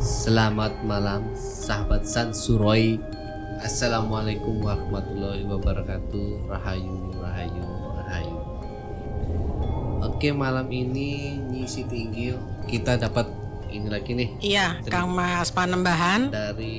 Selamat malam sahabat San Suroi Assalamualaikum warahmatullahi wabarakatuh Rahayu, Rahayu, Rahayu Oke malam ini Nyisi Tinggil Kita dapat ini lagi nih Iya, Kang Mas Panembahan. Dari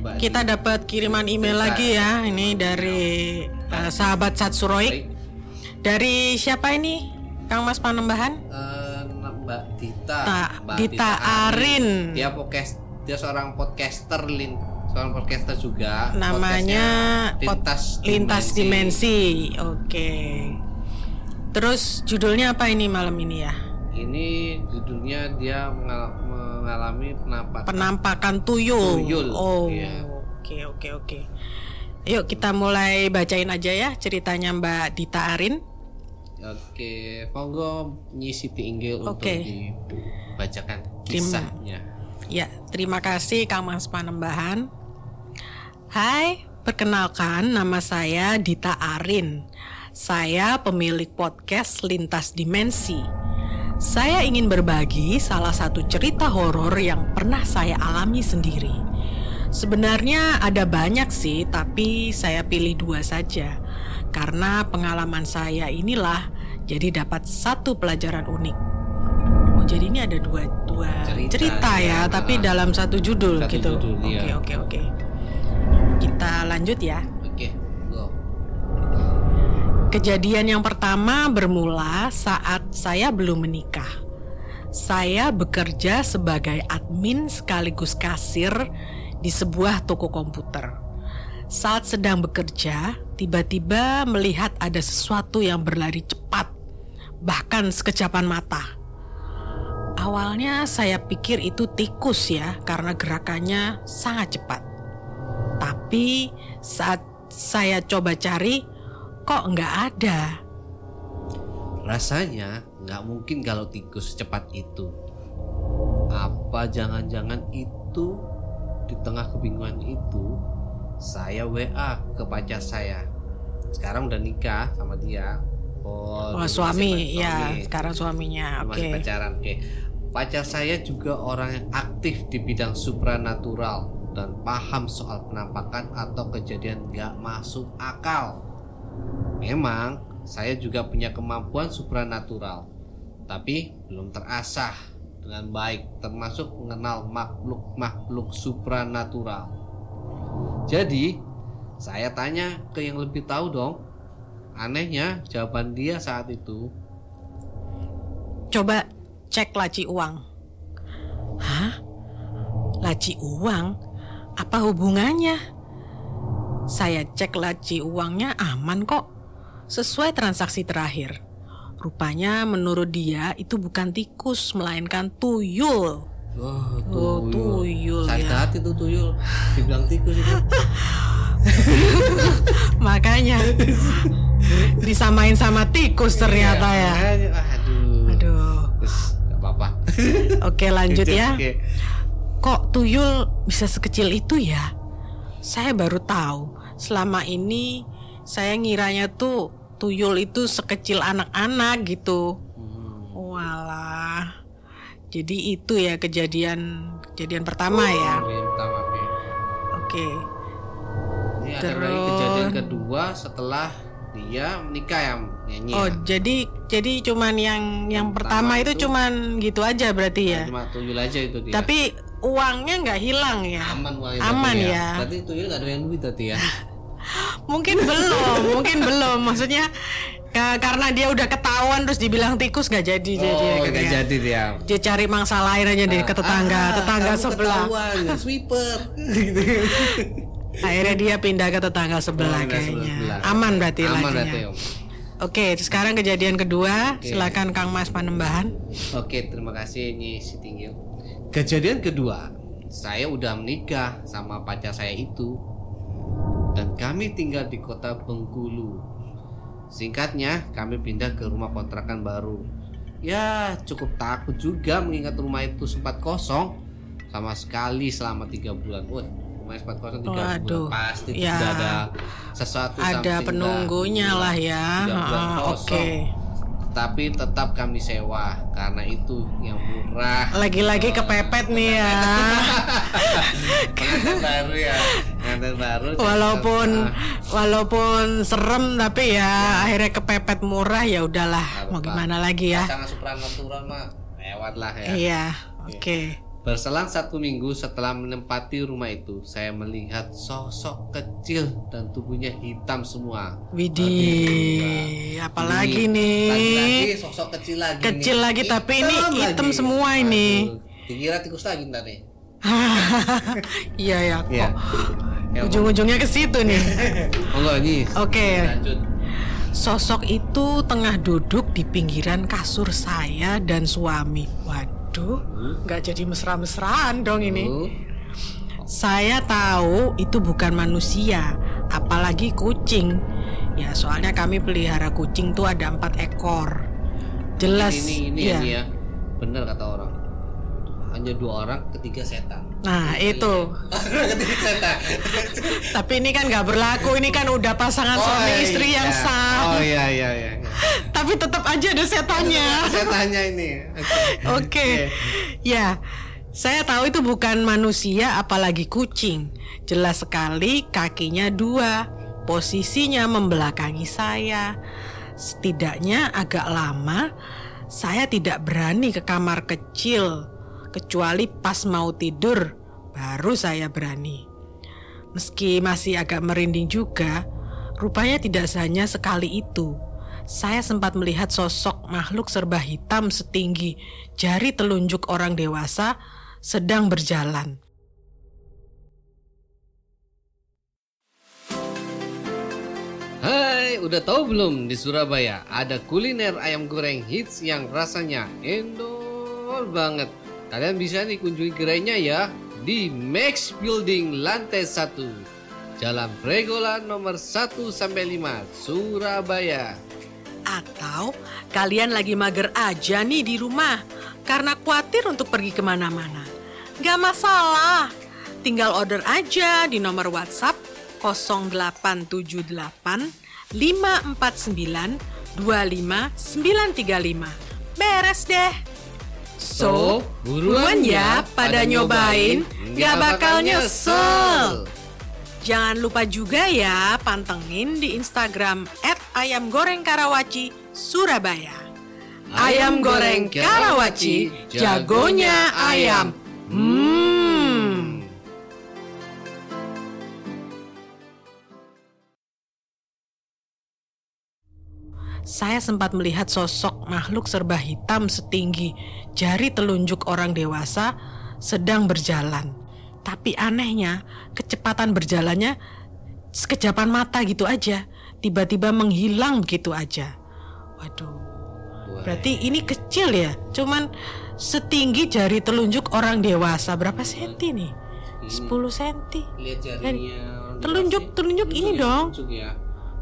Mbak Kita dapat kiriman email lagi ya. Ini dari eh, sahabat Satsuroi. Dari siapa ini? Kang Mas Panembahan? Eh, Mbak Dita Ta- Mbak Dita Arin. Dia podcast Dia seorang podcaster lin Seorang podcaster juga Namanya Pot- Lintas Dimensi. Oke. Terus judulnya apa ini malam ini ya? Ini judulnya dia mengal- mengalami penampakan Penampakan tuyul. Tuyul, Oh. iya. Oke, oke, oke. Yuk kita mulai bacain aja ya ceritanya Mbak Dita Arin. Oke, monggo Nyi Siti Inggil untuk Oke. dibacakan Terima- kisahnya. Ya, terima kasih Kang Mas Panembahan. Hai, perkenalkan nama saya Dita Arin. Saya pemilik podcast Lintas Dimensi. Saya ingin berbagi salah satu cerita horor yang pernah saya alami sendiri. Sebenarnya ada banyak sih, tapi saya pilih dua saja. Karena pengalaman saya inilah jadi dapat satu pelajaran unik. Oh, jadi ini ada dua dua Cerita, cerita, ya. ya, tapi Ah. dalam satu judul Satu gitu. judul, Oke, iya. oke, oke. Kita lanjut ya. Oke, go. Kejadian yang pertama bermula saat saya belum menikah. Saya bekerja sebagai admin sekaligus kasir di sebuah toko komputer. Saat sedang bekerja, tiba-tiba melihat ada sesuatu yang berlari cepat, bahkan sekejapan mata. Awalnya saya pikir itu tikus ya, karena gerakannya sangat cepat. Tapi saat saya coba cari, kok nggak ada. Rasanya nggak mungkin kalau tikus secepat itu. Apa jangan-jangan itu di tengah kebingungan itu saya WA ke pacar saya. Sekarang udah nikah sama dia. Oh, Oh, suami, masih ya suami. sekarang suaminya. Oke. masih pacaran. Oke. Pacar saya juga orang yang aktif di bidang supranatural dan paham soal penampakan atau kejadian nggak masuk akal. Memang saya juga punya kemampuan supranatural, tapi belum terasah dengan baik, termasuk mengenal makhluk-makhluk supranatural. Jadi, saya tanya ke yang lebih tahu dong. Anehnya, jawaban dia saat itu Coba cek laci uang. Hah? Laci uang? Apa hubungannya? Saya cek laci uangnya aman kok. Sesuai transaksi terakhir. Rupanya menurut dia itu bukan tikus melainkan tuyul. Oh, Oh, tuyul Sakit ya. hati tuh tuyul. Dibilang tikus itu. Makanya disamain sama tikus ternyata ya. Aduh. Aduh. Apa-apa. Oke lanjut ya. Oke. Kok tuyul bisa sekecil itu ya? Saya baru tahu. Selama ini saya ngiranya tuh tuyul itu sekecil anak-anak gitu. Hmm. Walah. Jadi itu ya kejadian kejadian pertama ya. Oke, pertama, oke. Oke. Ini ada lagi Terus- kejadian kedua setelah dia menikah ya nyanyi. Oh, ya. jadi jadi cuman yang yang pertama, itu, cuman gitu aja berarti ya. Cuma tuyul aja itu dia. Tapi uangnya nggak hilang ya. aman uangnya Aman berarti ya. Berarti tuyul nggak ada yang duit tadi ya. Mungkin belum, mungkin belum. Maksudnya ka- karena dia udah ketahuan terus dibilang tikus nggak jadi jadi oh, gitu nggak ya. jadi dia. Dia cari mangsa lain aja deh ke tetangga, Ah, tetangga sebelah. ketahuan, ya, sweeper. gitu. Akhirnya dia pindah ke tetangga sebelah kayaknya. sebelah. Aman berarti Aman lacinya. berarti, Om. Oke, sekarang kejadian kedua. Silakan Kang Mas Panembahan. Oke, terima kasih Nyi Sitinggil. Kejadian kedua, saya udah menikah sama pacar saya itu dan kami tinggal di kota Bengkulu. Singkatnya, kami pindah ke rumah kontrakan baru. Ya, cukup takut juga mengingat rumah itu sempat kosong sama sekali selama tiga bulan. Wah, rumah sempat kosong tiga Waduh, bulan pasti ya. sudah ada sesuatu Ada penunggunya dah. lah ya. Bulan Ah, kosong. Oke. Tapi tetap kami sewa karena itu yang murah. Lagi-lagi kepepet nih ya. Pengantin baru ya, pengantin baru. walaupun Nah, walaupun serem tapi ya akhirnya kepepet murah ya udahlah mau gimana lagi ya. Pasangan supranatural mah lewat lah ya. Iya, oke. Berselang satu minggu setelah menempati rumah itu, saya melihat sosok kecil dan tubuhnya hitam semua. Widih, apalagi Ini nih? Lagi-lagi sosok kecil lagi. Kecil nih. lagi, tapi ini hitam lagi. semua ini. Aduh, Dikira tikus lagi ntar nih. Iya ya, kok Iya. Ya, ujung-ujungnya ke situ nih. ini. Oke. Lanjut. Sosok itu tengah duduk di pinggiran kasur saya dan suami. Waduh, nggak jadi mesra-mesraan dong ini. Tuh. Saya tahu itu bukan manusia, apalagi kucing. Ya soalnya kami pelihara kucing tuh ada empat ekor. Jelas, Ini ini ya. ini ya. Bener kata orang. Hanya dua orang, ketiga setan. Nah itu. ketiga setan. Tapi ini kan nggak berlaku. Ini kan udah pasangan suami istri yang iya. sah. Oh iya iya iya. Tapi tetap aja ada setannya. Setannya ini. Oke. Oke. Ya, saya tahu itu bukan manusia apalagi kucing. Jelas sekali kakinya dua. Posisinya membelakangi saya. Setidaknya agak lama saya tidak berani ke kamar kecil kecuali pas mau tidur baru saya berani. Meski masih agak merinding juga, rupanya tidak hanya sekali itu. Saya sempat melihat sosok makhluk serba hitam setinggi jari telunjuk orang dewasa sedang berjalan. Hai, udah tahu belum di Surabaya ada kuliner ayam goreng hits yang rasanya endol banget. Kalian bisa nih kunjungi gerainya ya di Max Building lantai 1. Jalan Pregola nomor 1 sampai 5 Surabaya. Kalian lagi mager aja nih di rumah karena khawatir untuk pergi ke mana-mana. Gak masalah, tinggal order aja di nomor WhatsApp 0878 549 25935. Beres deh. So, buruan ya pada nyobain, gak bakal nyesel. Jangan lupa juga ya pantengin di Instagram ayam goreng Karawaci Surabaya. Ayam goreng Karawaci, jagonya ayam. Hmm. Saya sempat melihat sosok makhluk serba hitam setinggi jari telunjuk orang dewasa sedang berjalan. Tapi anehnya, kecepatan berjalannya sekejapan mata gitu aja, tiba-tiba menghilang begitu aja. Waduh, berarti ini kecil ya, cuman setinggi jari telunjuk orang dewasa. Berapa senti nih? 10 senti. Lihat jarinya. telunjuk- telunjuk ini ya, dong. ya.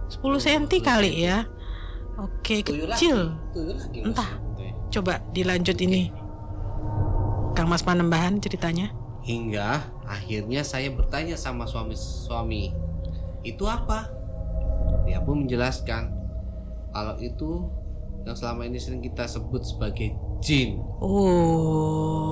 10 senti kali ya. Oke, Tuyul kecil. lagi, lagi. Entah. Coba dilanjut ini. Kang Mas Panembahan ceritanya. Hingga akhirnya saya bertanya sama suami-suami, itu apa? Dia pun menjelaskan kalau itu yang selama ini sering kita sebut sebagai jin. Oh,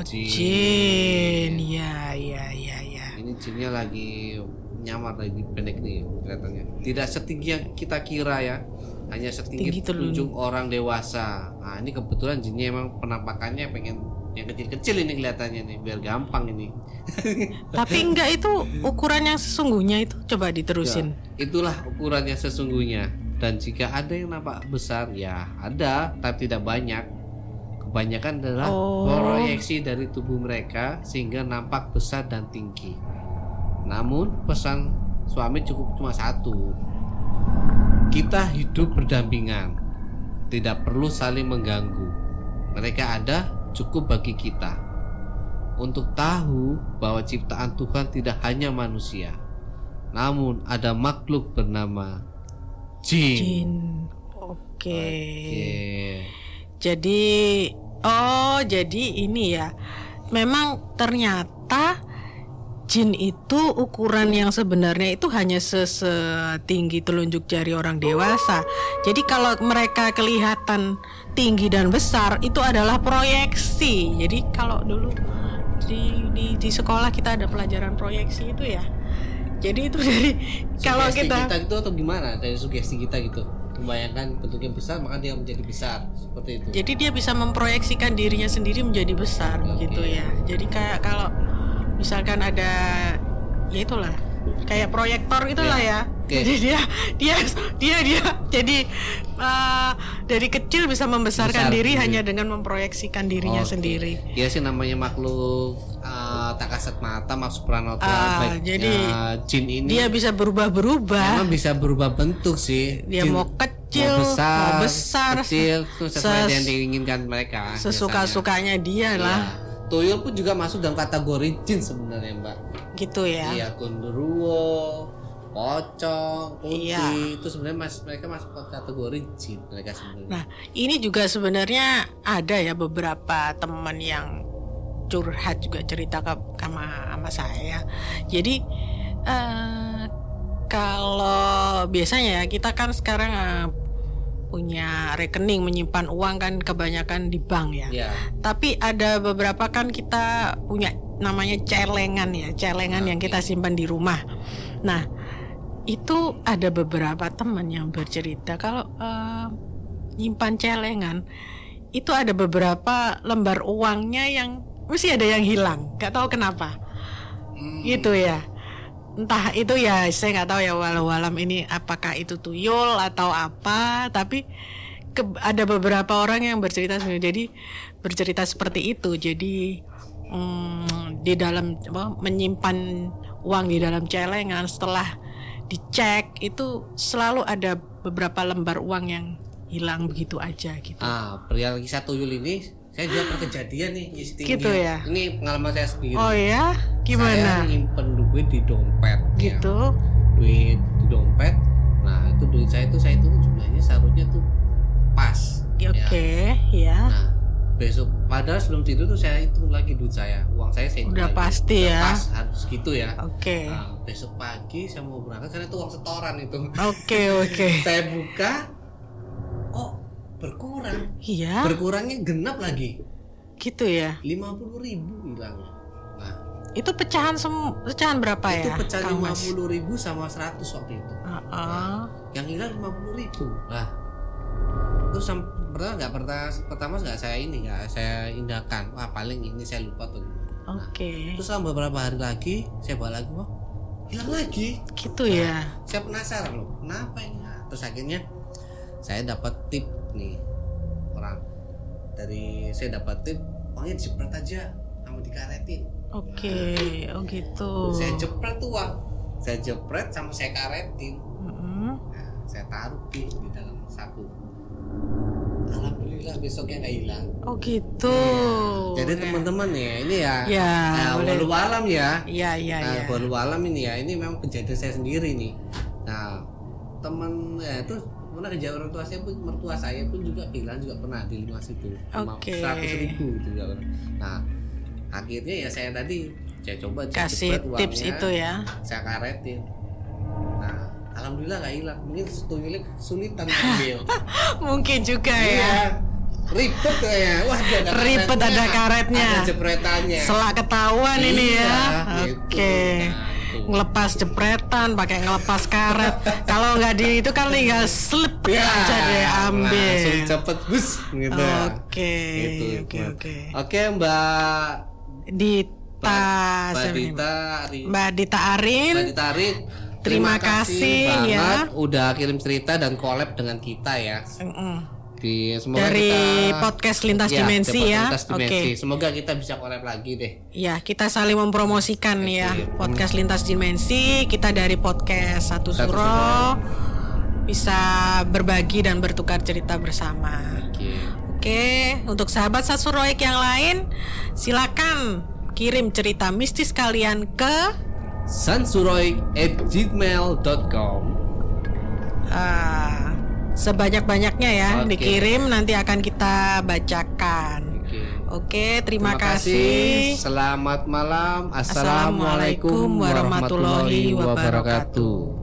Jin. jin. Ya, ya, ya, ya. Ini jinnya lagi nyamar lagi pendek nih kelihatannya. Tidak setinggi yang kita kira ya. Hanya setinggi telunjuk. telunjuk orang dewasa. Nah, ini kebetulan jinnya emang penampakannya pengen yang kecil-kecil ini kelihatannya nih biar gampang ini. Tapi enggak itu ukuran yang sesungguhnya itu. Coba diterusin. Ya, itulah ukurannya sesungguhnya. Dan jika ada yang nampak besar, ya ada, tapi tidak banyak. Kebanyakan adalah Oh. proyeksi dari tubuh mereka sehingga nampak besar dan tinggi. Namun pesan suami cukup cuma satu. Kita hidup berdampingan, tidak perlu saling mengganggu. Mereka ada cukup bagi kita untuk tahu bahwa ciptaan Tuhan tidak hanya manusia, namun ada makhluk bernama jin. Jin. Oke. Oke. Jadi oh, jadi ini ya. Memang ternyata jin itu ukuran yang sebenarnya itu hanya se- setinggi telunjuk jari orang dewasa. Jadi kalau mereka kelihatan tinggi dan besar itu adalah proyeksi. Jadi kalau dulu di di, di sekolah kita ada pelajaran proyeksi itu ya. Jadi itu dari kalau kita, kita itu atau gimana dari sugesti kita gitu membayangkan bentuknya besar maka dia menjadi besar seperti itu jadi dia bisa memproyeksikan dirinya sendiri menjadi besar Oke. gitu ya. Jadi kayak kalau misalkan ada ya itulah kayak proyektor itulah ya. Oke. Jadi dia dia dia dia jadi uh, dari kecil bisa membesarkan Besar diri hanya dengan memproyeksikan dirinya Oke. sendiri. Ya sih namanya makhluk uh, tak kasat mata maksud supranatural Ah, baik jadi uh, jin ini Dia bisa berubah-berubah. memang bisa berubah bentuk sih. Dia Jin mau kecil, mau besar, mau besar, kecil, sesuai ses- yang diinginkan mereka. Sesuka-sukanya dia lah, Iya. Tuyul pun juga masuk dalam kategori jin sebenarnya mbak. Gitu ya. Iya gondoruo, pocong, kunti Iya. itu sebenarnya mas mereka masuk ke kategori jin mereka sebenarnya. Nah, ini juga sebenarnya ada ya beberapa teman yang curhat juga cerita ke sama sama saya. Jadi eh, kalau biasanya ya kita kan sekarang eh, punya rekening menyimpan uang kan kebanyakan di bank ya. Iya. Tapi ada beberapa kan kita punya namanya celengan ya, celengan yang kita simpan di rumah. Nah, itu ada beberapa teman yang bercerita kalau eh, nyimpan celengan itu ada beberapa lembar uangnya yang mesti ada yang hilang, nggak tahu kenapa. Hmm, Gitu ya. Entah itu ya saya nggak tahu ya walau-walam ini apakah itu tuyul atau apa, tapi ke- ada beberapa orang yang bercerita jadi bercerita seperti itu. Jadi mm, di dalam apa, menyimpan uang di dalam celengan setelah dicek itu selalu ada beberapa lembar uang yang hilang begitu aja gitu. Ah, perihal kisah tuyul ini saya juga pernah kejadian nih isi tinggi. Gitu ya? Ini pengalaman saya sendiri. Oh ya, Saya gimana? nyimpen duit di dompet. ya. Gitu. Duit di dompet. Nah, itu duit saya itu saya itu jumlahnya seharusnya tuh pas. Oke, Ya. ya. Nah, besok padahal sebelum tidur tuh saya hitung lagi duit saya. Uang saya saya Udah lagi. pasti Udah ya. Pas harus gitu ya. Oke. Nah, besok pagi saya mau berangkat karena itu uang setoran itu. Oke, oke. saya buka oh berkurang. Iya, Berkurangnya genap lagi. gitu ya. 50.000 ribu hilang. Nah, Itu pecahan sem pecahan berapa itu ya? pecah Kang Mas? 50 ribu sama 100 waktu itu. Heeh. Yang hilang 50 ribu. Nah, terus sam- pertama nggak pernah pertama nggak saya ini nggak saya indahkan. Wah paling ini saya lupa tuh. Oke. Terus selama beberapa hari lagi saya bawa lagi, wah hilang lagi. Gitu ya. Saya penasaran loh, kenapa ini? Nah, terus akhirnya saya dapat tip nih orang dari saya dapat tip uangnya dijepret aja sama dikaretin. Oke, oh gitu. Saya jepret tuh uang, saya jepret sama saya karetin. Mm-mm. Nah, saya taruh di, di dalam saku. Alhamdulillah besoknya nggak hilang. Oh gitu. Jadi teman-teman ya ini ya, Ya, nah, walau alam ya. Iya, iya, Nah, iya. walau alam ini ya, ini memang kejadian saya sendiri nih. Nah, teman ya itu pernah kejadian orang tua saya pun mertua saya pun juga bilang juga pernah di luar situ Oke. seratus ribu juga pernah. Nah, akhirnya ya saya tadi saya coba Kasih jepret tips uangnya, itu ya. saya karetin. Nah, alhamdulillah nggak hilang. Mungkin tuyulnya kesulitan ngambil. Mungkin juga ya. Iya. Ribet kayaknya. Wah, ada Ribet ada karetnya. Ada jepretannya. Selak ketahuan ini Iya, ya. gitu. Oke. Nah, itu. Ngelepas jepretan, pakai ngelepas karet. Kalau nggak di itu kan tinggal slip Ya, aja deh ambil. Langsung cepet bus gitu. Oke, Gitu, oke, oke. Oke, Mbak Dita, Mbak Dita, Ari- Mbak Dita Arin. Mbak Dita Arin, Terima kasih, banget ya. udah kirim cerita dan collab dengan kita ya. Mm-mm. Di semoga Dari kita podcast Lintas Ya, Dimensi ya. Lintas Oke. Dimensi. Semoga kita bisa collab lagi deh. Ya, kita saling mempromosikan ya podcast Lintas Dimensi. Kita dari podcast Satu Satu Suro bisa berbagi dan bertukar cerita bersama. Oke. Oke, untuk sahabat Satsuroik yang lain, silakan kirim cerita mistis kalian ke sansuroik@gmail.com. ah, sebanyak-banyaknya ya Oke. dikirim nanti akan kita bacakan. Oke. Oke, terima, kasih. Selamat malam. Assalamualaikum warahmatullahi wabarakatuh.